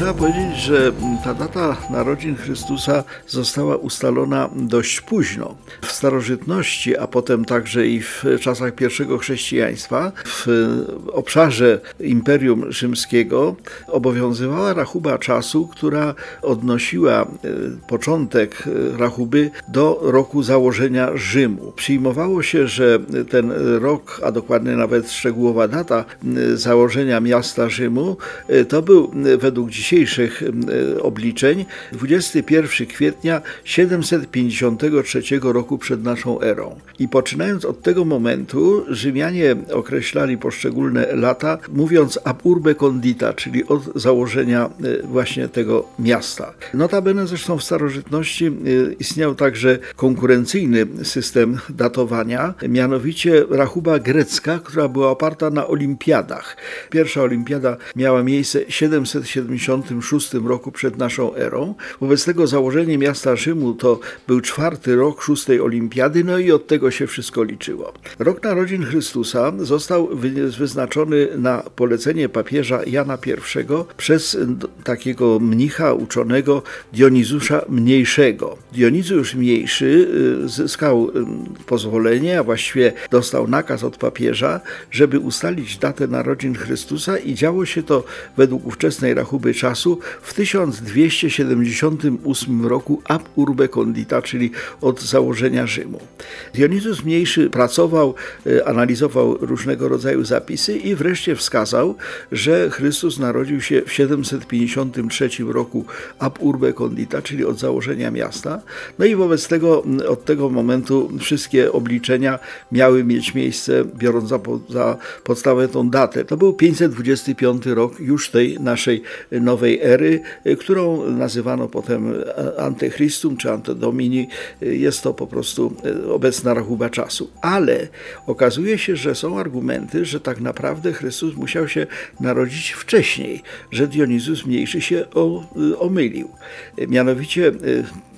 Trzeba powiedzieć, że ta data narodzin Chrystusa została ustalona dość późno. W starożytności, a potem także i w czasach pierwszego chrześcijaństwa, w obszarze Imperium Rzymskiego obowiązywała rachuba czasu, która odnosiła e, początek rachuby do roku założenia Rzymu. Przyjmowało się, że ten rok, a dokładnie nawet szczegółowa data założenia miasta Rzymu, e, to był według dzisiejszych dzisiejszych e, obliczeń 21 kwietnia 753 roku przed naszą erą. I poczynając od tego momentu, Rzymianie określali poszczególne lata, mówiąc ab urbe condita, czyli od założenia e, właśnie tego miasta. Notabene zresztą w starożytności e, istniał także konkurencyjny system datowania, mianowicie rachuba grecka, która była oparta na olimpiadach. Pierwsza olimpiada miała miejsce 770 56 roku przed naszą erą. Wobec tego założenie miasta Rzymu to był czwarty rok szóstej olimpiady, no i od tego się wszystko liczyło. Rok narodzin Chrystusa został wyznaczony na polecenie papieża Jana I przez takiego mnicha uczonego Dionizusza Mniejszego. Dionizusz Mniejszy y, zyskał pozwolenie, a właściwie dostał nakaz od papieża, żeby ustalić datę narodzin Chrystusa i działo się to według ówczesnej rachuby czasu w 1278 roku ab urbe condita, czyli od założenia Rzymu. Dionizus Mniejszy pracował, e, analizował różnego rodzaju zapisy i wreszcie wskazał, że Chrystus narodził się w 753 roku ab urbe condita, czyli od założenia miasta. No i wobec tego od tego momentu wszystkie obliczenia miały mieć miejsce, biorąc za, za podstawę tą datę. To był 525 rok już tej naszej nowej nowej ery, y, którą nazywano potem Antychrystum czy Antodomini. Y, jest to po prostu y, obecna rachuba czasu. Ale okazuje się, że są argumenty, że tak naprawdę Chrystus musiał się narodzić wcześniej, że Dionizus Mniejszy się omylił. Mianowicie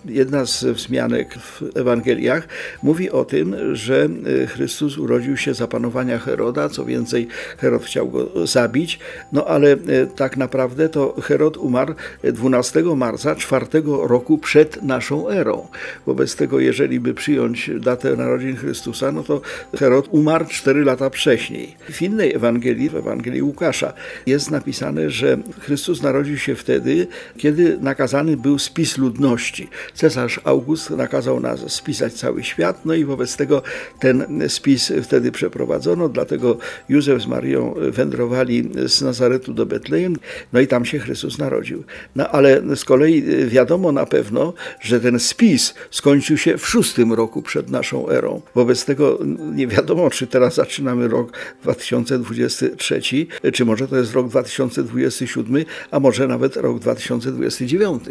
jedna z wzmianek w Ewangeliach mówi o tym, że e, Chrystus urodził się za panowania Heroda, co więcej, Herod chciał go zabić, no ale e, tak naprawdę to Herod umarł 12 marca czwartego roku przed naszą erą. Wobec tego, jeżeli by przyjąć datę narodzin Chrystusa, no to Herod umarł 4 lata wcześniej. W innej Ewangelii, w Ewangelii Łukasza, jest napisane, że Chrystus narodził się wtedy, kiedy nakazany był spis ludności. Cesarz August nakazał nas spisać cały świat, no i wobec tego ten spis wtedy przeprowadzono, dlatego Józef z Marią wędrowali z Nazaretu do Betlejem, no i tam się Chrystus narodził. No ale z kolei wiadomo na pewno, że ten spis skończył się w szóstym roku przed naszą erą. Wobec tego nie wiadomo, czy teraz zaczynamy rok 2023, czy może to jest rok 2027, a może nawet rok 2029.